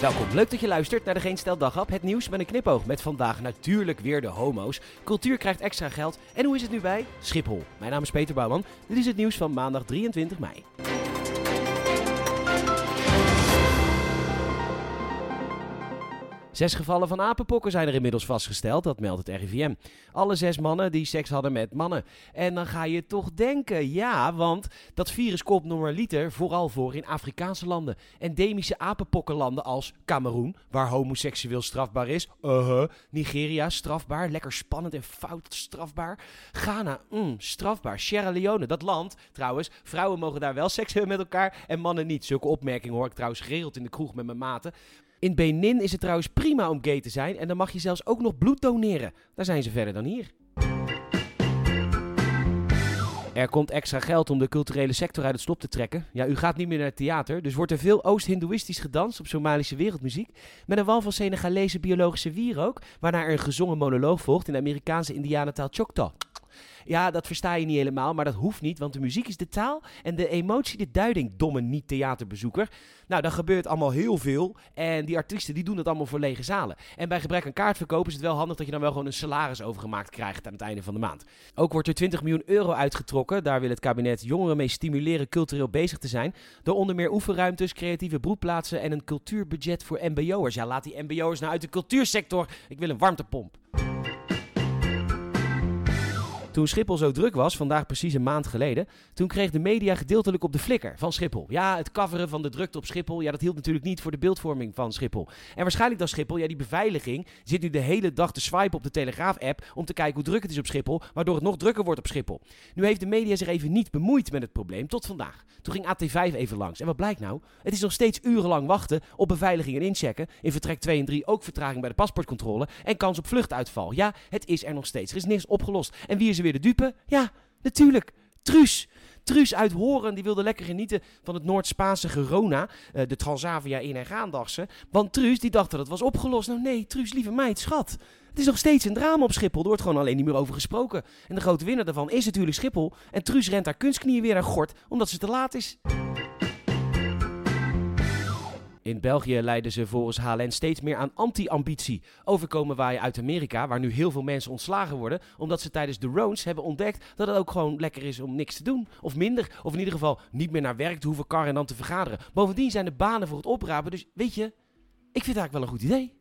Welkom, leuk dat je luistert naar de Geen Stel Daghap, het nieuws met een knipoog. Met vandaag natuurlijk weer de homo's. Cultuur krijgt extra geld. En hoe is het nu bij Schiphol? Mijn naam is Peter Bouwman. Dit is het nieuws van maandag 23 mei. Zes gevallen van apenpokken zijn er inmiddels vastgesteld, dat meldt het RIVM. Alle zes mannen die seks hadden met mannen. En dan ga je toch denken, ja, want dat virus komt normaliter vooral voor in Afrikaanse landen. Endemische apenpokkenlanden als Cameroen, waar homoseksueel strafbaar is. Uh Nigeria, strafbaar. Lekker spannend en fout, strafbaar. Ghana, mm, strafbaar. Sierra Leone, dat land, trouwens, vrouwen mogen daar wel seks hebben met elkaar en mannen niet. Zulke opmerkingen hoor ik trouwens geregeld in de kroeg met mijn maten. In Benin is het trouwens prima om gay te zijn en dan mag je zelfs ook nog bloed doneren. Daar zijn ze verder dan hier. Er komt extra geld om de culturele sector uit het slop te trekken. Ja, u gaat niet meer naar het theater, dus wordt er veel Oost-Hindoeïstisch gedanst op Somalische wereldmuziek. Met een wal van Senegalese biologische wierook, waarna er een gezongen monoloog volgt in de Amerikaanse indianentaal Choctaw. Ja, dat versta je niet helemaal, maar dat hoeft niet, want de muziek is de taal en de emotie de duiding, domme niet-theaterbezoeker. Nou, dan gebeurt allemaal heel veel en die artiesten die doen dat allemaal voor lege zalen. En bij gebrek aan kaartverkoop is het wel handig dat je dan wel gewoon een salaris overgemaakt krijgt aan het einde van de maand. Ook wordt er 20 miljoen euro uitgetrokken, daar wil het kabinet jongeren mee stimuleren cultureel bezig te zijn, door onder meer oefenruimtes, creatieve broedplaatsen en een cultuurbudget voor mbo'ers. Ja, laat die mbo'ers nou uit de cultuursector, ik wil een warmtepomp. Toen Schiphol zo druk was, vandaag precies een maand geleden, toen kreeg de media gedeeltelijk op de flikker van Schiphol. Ja, het coveren van de drukte op Schiphol, ja, dat hield natuurlijk niet voor de beeldvorming van Schiphol. En waarschijnlijk dan Schiphol, ja, die beveiliging zit nu de hele dag te swipen op de Telegraaf-app om te kijken hoe druk het is op Schiphol, waardoor het nog drukker wordt op Schiphol. Nu heeft de media zich even niet bemoeid met het probleem, tot vandaag. Toen ging AT5 even langs. En wat blijkt nou? Het is nog steeds urenlang wachten op beveiliging en inchecken. In vertrek 2 en 3 ook vertraging bij de paspoortcontrole en kans op vluchtuitval. Ja, het is er nog steeds. Er is niks opgelost. En wie is er weer de dupe? Ja, natuurlijk. Truus. Truus uit Horen die wilde lekker genieten van het Noord-Spaanse Gerona, uh, de Transavia in- en gaandagse. Want Truus die dacht dat het was opgelost. Nou nee, Truus, lieve meid, schat. Het is nog steeds een drama op Schiphol. Er wordt gewoon alleen niet meer over gesproken. En de grote winnaar daarvan is natuurlijk Schiphol. En Truus rent haar kunstknieën weer aan gort, omdat ze te laat is. In België leiden ze volgens HLN steeds meer aan anti-ambitie. Overkomen waaien uit Amerika, waar nu heel veel mensen ontslagen worden, omdat ze tijdens de rounds hebben ontdekt dat het ook gewoon lekker is om niks te doen. Of minder, of in ieder geval niet meer naar werk te hoeven karren en dan te vergaderen. Bovendien zijn de banen voor het oprapen, dus weet je, ik vind het eigenlijk wel een goed idee.